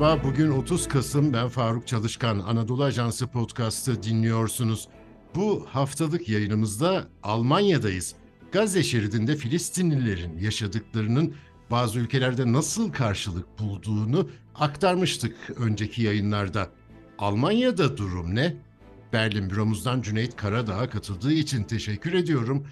Merhaba, bugün 30 Kasım. Ben Faruk Çalışkan. Anadolu Ajansı podcast'ı dinliyorsunuz. Bu haftalık yayınımızda Almanya'dayız. Gazze şeridinde Filistinlilerin yaşadıklarının bazı ülkelerde nasıl karşılık bulduğunu aktarmıştık önceki yayınlarda. Almanya'da durum ne? Berlin büromuzdan Cüneyt Karadağ'a katıldığı için teşekkür ediyorum.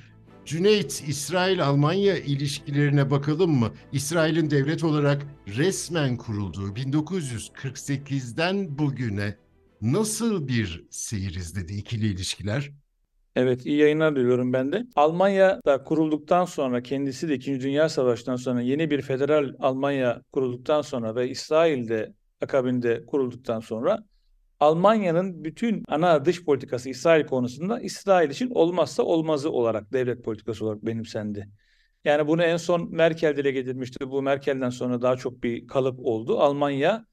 Cüneyt, İsrail-Almanya ilişkilerine bakalım mı? İsrail'in devlet olarak resmen kurulduğu 1948'den bugüne nasıl bir seyir izledi ikili ilişkiler? Evet, iyi yayınlar diliyorum ben de. Almanya da kurulduktan sonra, kendisi de İkinci Dünya Savaşı'ndan sonra yeni bir federal Almanya kurulduktan sonra ve İsrail'de akabinde kurulduktan sonra Almanya'nın bütün ana dış politikası İsrail konusunda İsrail için olmazsa olmazı olarak devlet politikası olarak benimsendi. Yani bunu en son Merkel dile getirmişti. Bu Merkel'den sonra daha çok bir kalıp oldu. Almanya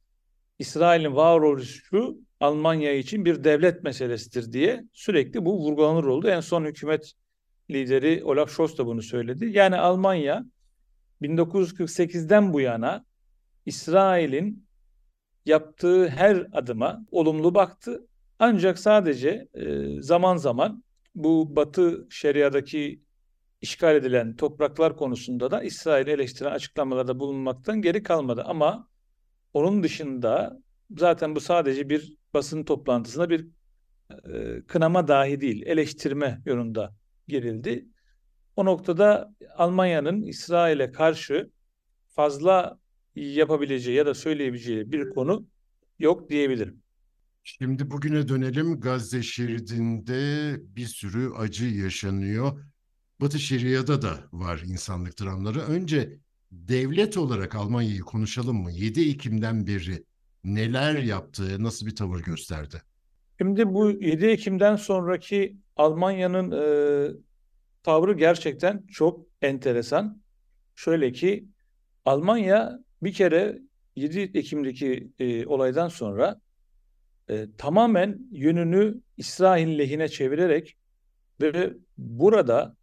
İsrail'in varoluşu Almanya için bir devlet meselesidir diye sürekli bu vurgulanır oldu. En son hükümet lideri Olaf Scholz da bunu söyledi. Yani Almanya 1948'den bu yana İsrail'in yaptığı her adıma olumlu baktı. Ancak sadece e, zaman zaman bu Batı Şeria'daki işgal edilen topraklar konusunda da İsrail'i eleştiren açıklamalarda bulunmaktan geri kalmadı. Ama onun dışında zaten bu sadece bir basın toplantısında bir e, kınama dahi değil, eleştirme yönünde girildi. O noktada Almanya'nın İsrail'e karşı fazla yapabileceği ya da söyleyebileceği bir konu yok diyebilirim. Şimdi bugüne dönelim. Gazze şeridinde bir sürü acı yaşanıyor. Batı Şeria'da da var insanlık dramları. Önce devlet olarak Almanya'yı konuşalım mı? 7 Ekim'den beri neler yaptığı, nasıl bir tavır gösterdi? Şimdi bu 7 Ekim'den sonraki Almanya'nın e, tavrı gerçekten çok enteresan. Şöyle ki Almanya bir kere 7 Ekim'deki e, olaydan sonra e, tamamen yönünü İsrail lehine çevirerek ve burada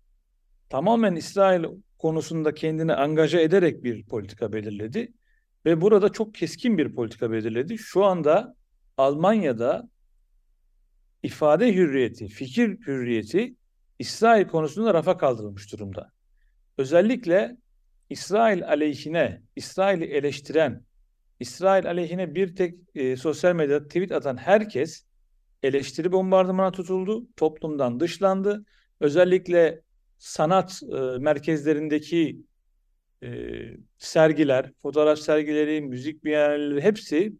tamamen İsrail konusunda kendini angaja ederek bir politika belirledi. Ve burada çok keskin bir politika belirledi. Şu anda Almanya'da ifade hürriyeti, fikir hürriyeti İsrail konusunda rafa kaldırılmış durumda. Özellikle İsrail aleyhine, İsrail'i eleştiren, İsrail aleyhine bir tek e, sosyal medyada tweet atan herkes eleştiri bombardımana tutuldu, toplumdan dışlandı. Özellikle sanat e, merkezlerindeki e, sergiler, fotoğraf sergileri, müzik bienalleri hepsi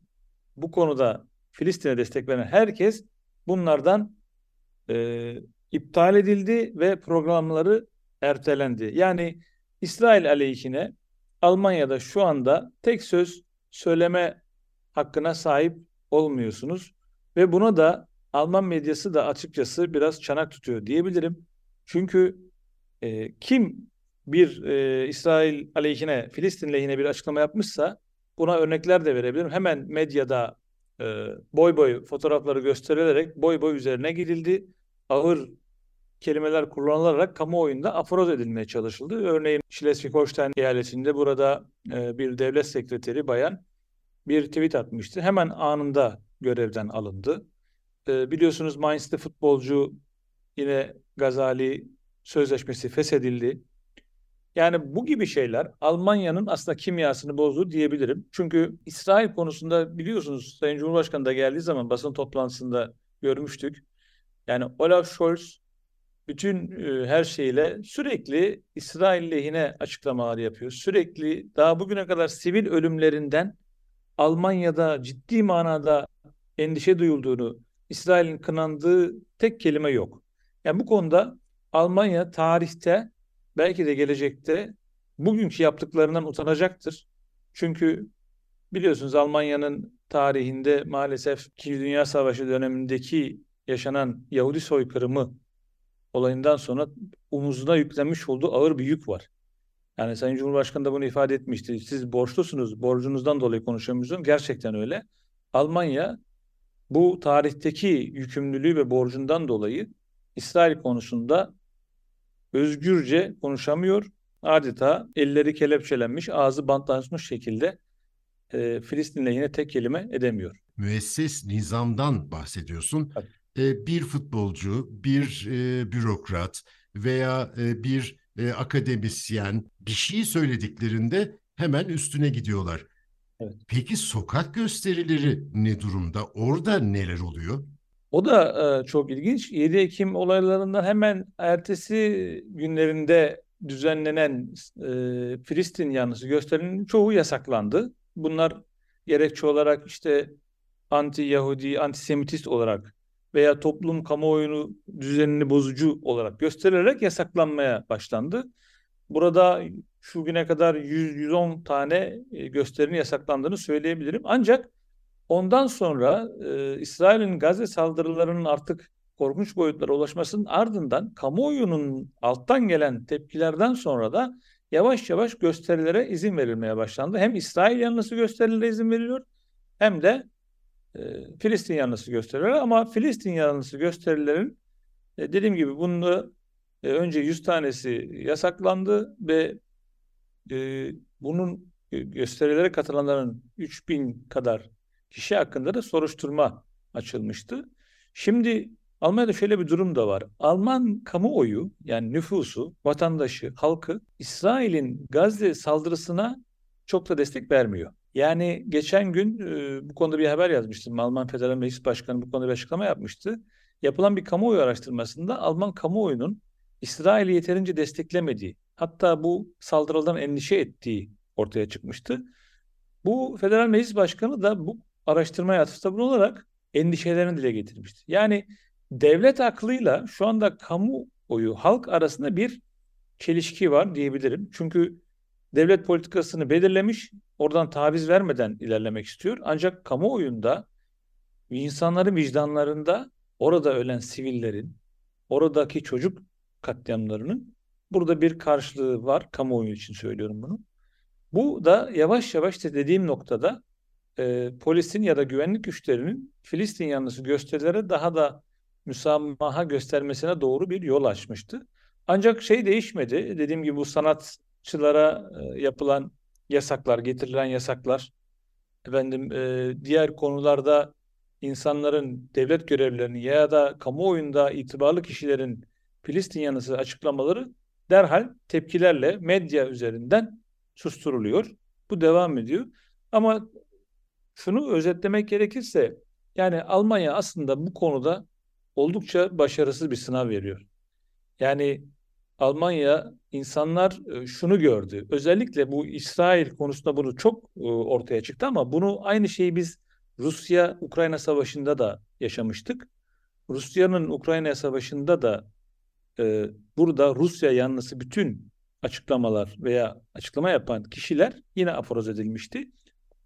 bu konuda Filistin'e destek veren herkes bunlardan e, iptal edildi ve programları ertelendi. Yani İsrail aleyhine Almanya'da şu anda tek söz söyleme hakkına sahip olmuyorsunuz ve buna da Alman medyası da açıkçası biraz çanak tutuyor diyebilirim. Çünkü e, kim bir e, İsrail aleyhine, Filistin lehine bir açıklama yapmışsa buna örnekler de verebilirim. Hemen medyada e, boy boy fotoğrafları gösterilerek boy boy üzerine gidildi. Ağır kelimeler kullanılarak kamuoyunda aforoz edilmeye çalışıldı. Örneğin Schleswig-Holstein eyaletinde burada e, bir devlet sekreteri bayan bir tweet atmıştı. Hemen anında görevden alındı. E, biliyorsunuz Mainz'de futbolcu yine Gazali sözleşmesi feshedildi. Yani bu gibi şeyler Almanya'nın aslında kimyasını bozdu diyebilirim. Çünkü İsrail konusunda biliyorsunuz Sayın Cumhurbaşkanı da geldiği zaman basın toplantısında görmüştük. Yani Olaf Scholz bütün e, her şeyle sürekli İsrail lehine açıklamalar yapıyor. Sürekli daha bugüne kadar sivil ölümlerinden Almanya'da ciddi manada endişe duyulduğunu, İsrail'in kınandığı tek kelime yok. Yani bu konuda Almanya tarihte belki de gelecekte bugünkü yaptıklarından utanacaktır. Çünkü biliyorsunuz Almanya'nın tarihinde maalesef İkinci Dünya Savaşı dönemindeki yaşanan Yahudi soykırımı olayından sonra omuzuna yüklenmiş olduğu ağır bir yük var. Yani Sayın Cumhurbaşkanı da bunu ifade etmişti. Siz borçlusunuz, borcunuzdan dolayı konuşuyorsunuz. Gerçekten öyle. Almanya bu tarihteki yükümlülüğü ve borcundan dolayı İsrail konusunda özgürce konuşamıyor. Adeta elleri kelepçelenmiş, ağzı bantlanmış şekilde e, Filistin'le yine tek kelime edemiyor. Müesses nizamdan bahsediyorsun. Evet. E, bir futbolcu, bir e, bürokrat veya e, bir e, akademisyen bir şey söylediklerinde hemen üstüne gidiyorlar. Evet. Peki sokak gösterileri ne durumda? Orada neler oluyor? O da e, çok ilginç. 7 Ekim olaylarından hemen ertesi günlerinde düzenlenen e, Filistin yanlısı gösterilerin çoğu yasaklandı. Bunlar gerekçe olarak işte anti-Yahudi, antisemitist olarak veya toplum kamuoyunu düzenini bozucu olarak gösterilerek yasaklanmaya başlandı. Burada şu güne kadar 100-110 tane e, gösterinin yasaklandığını söyleyebilirim. Ancak ondan sonra e, İsrail'in Gazze saldırılarının artık korkunç boyutlara ulaşmasının ardından kamuoyunun alttan gelen tepkilerden sonra da yavaş yavaş gösterilere izin verilmeye başlandı. Hem İsrail yanlısı gösterilere izin veriliyor hem de e, Filistin yanlısı gösteriler ama Filistin yanlısı gösterilerin e, dediğim gibi bunu e, önce 100 tanesi yasaklandı ve e, bunun e, gösterilere katılanların 3000 kadar kişi hakkında da soruşturma açılmıştı. Şimdi Almanya'da şöyle bir durum da var. Alman kamuoyu yani nüfusu, vatandaşı, halkı İsrail'in Gazze saldırısına çok da destek vermiyor. Yani geçen gün e, bu konuda bir haber yazmıştım. Alman Federal Meclis Başkanı bu konuda bir açıklama yapmıştı. Yapılan bir kamuoyu araştırmasında Alman kamuoyunun İsrail'i yeterince desteklemediği, hatta bu saldırılardan endişe ettiği ortaya çıkmıştı. Bu Federal Meclis Başkanı da bu araştırmaya atıfta bulunarak endişelerini dile getirmişti. Yani devlet aklıyla şu anda kamuoyu, halk arasında bir çelişki var diyebilirim. Çünkü devlet politikasını belirlemiş, oradan taviz vermeden ilerlemek istiyor. Ancak kamuoyunda insanların vicdanlarında orada ölen sivillerin, oradaki çocuk katliamlarının burada bir karşılığı var. Kamuoyu için söylüyorum bunu. Bu da yavaş yavaş da dediğim noktada e, polisin ya da güvenlik güçlerinin Filistin yanlısı gösterilere daha da müsamaha göstermesine doğru bir yol açmıştı. Ancak şey değişmedi. Dediğim gibi bu sanatçılara e, yapılan yasaklar, getirilen yasaklar, efendim e, diğer konularda insanların, devlet görevlilerinin ya da kamuoyunda itibarlı kişilerin Filistin yanlısı açıklamaları derhal tepkilerle medya üzerinden susturuluyor. Bu devam ediyor. Ama şunu özetlemek gerekirse yani Almanya aslında bu konuda oldukça başarısız bir sınav veriyor. Yani Almanya insanlar e, şunu gördü. Özellikle bu İsrail konusunda bunu çok e, ortaya çıktı ama bunu aynı şeyi biz Rusya-Ukrayna savaşında da yaşamıştık. Rusya'nın Ukrayna savaşında da e, burada Rusya yanlısı bütün açıklamalar veya açıklama yapan kişiler yine aforoz edilmişti.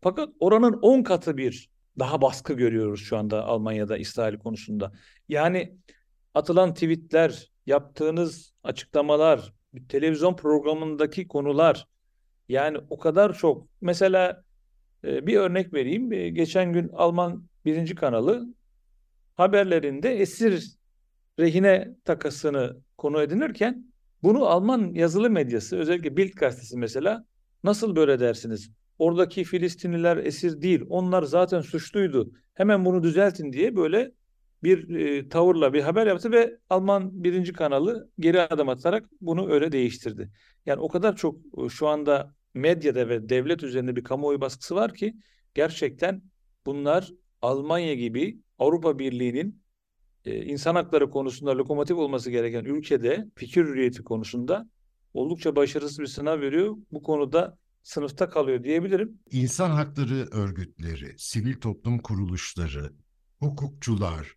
Fakat oranın 10 katı bir daha baskı görüyoruz şu anda Almanya'da İsrail konusunda. Yani atılan tweetler, yaptığınız açıklamalar, televizyon programındaki konular yani o kadar çok. Mesela e, bir örnek vereyim. E, geçen gün Alman birinci kanalı haberlerinde esir rehine takasını konu edinirken bunu Alman yazılı medyası özellikle Bild gazetesi mesela nasıl böyle dersiniz? Oradaki Filistinliler esir değil. Onlar zaten suçluydu. Hemen bunu düzeltin diye böyle bir e, tavırla bir haber yaptı ve Alman birinci kanalı geri adım atarak bunu öyle değiştirdi. Yani o kadar çok e, şu anda medyada ve devlet üzerinde bir kamuoyu baskısı var ki gerçekten bunlar Almanya gibi Avrupa Birliği'nin e, insan hakları konusunda lokomotif olması gereken ülkede fikir hürriyeti konusunda oldukça başarısız bir sınav veriyor. Bu konuda sınıfta kalıyor diyebilirim. İnsan hakları örgütleri, sivil toplum kuruluşları, hukukçular,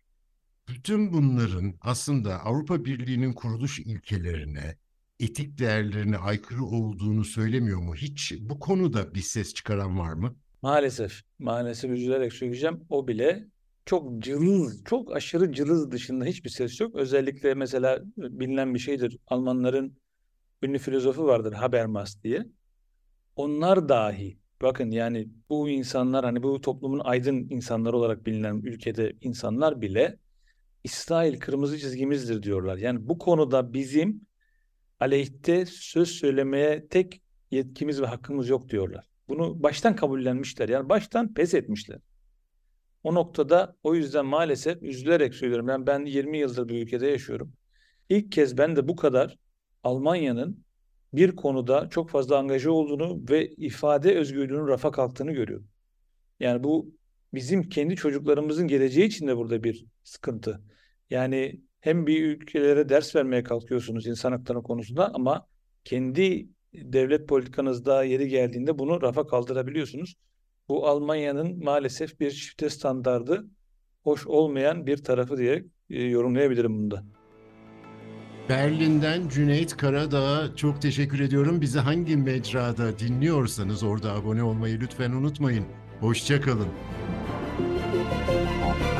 bütün bunların aslında Avrupa Birliği'nin kuruluş ilkelerine, etik değerlerine aykırı olduğunu söylemiyor mu? Hiç bu konuda bir ses çıkaran var mı? Maalesef, maalesef üzülerek söyleyeceğim. O bile çok cılız, çok aşırı cılız dışında hiçbir ses yok. Özellikle mesela bilinen bir şeydir. Almanların ünlü filozofu vardır Habermas diye. Onlar dahi bakın yani bu insanlar hani bu toplumun aydın insanları olarak bilinen ülkede insanlar bile İsrail kırmızı çizgimizdir diyorlar. Yani bu konuda bizim aleyhte söz söylemeye tek yetkimiz ve hakkımız yok diyorlar. Bunu baştan kabullenmişler. Yani baştan pes etmişler. O noktada o yüzden maalesef üzülerek söylüyorum. Yani ben 20 yıldır bu ülkede yaşıyorum. İlk kez ben de bu kadar Almanya'nın bir konuda çok fazla angaja olduğunu ve ifade özgürlüğünün rafa kalktığını görüyorum. Yani bu bizim kendi çocuklarımızın geleceği için de burada bir sıkıntı. Yani hem bir ülkelere ders vermeye kalkıyorsunuz insan hakları konusunda ama kendi devlet politikanızda yeri geldiğinde bunu rafa kaldırabiliyorsunuz. Bu Almanya'nın maalesef bir çifte standardı hoş olmayan bir tarafı diye e, yorumlayabilirim bunda. Berlin'den Cüneyt Karadağ'a çok teşekkür ediyorum. Bizi hangi mecrada dinliyorsanız orada abone olmayı lütfen unutmayın. Hoşçakalın. Oh,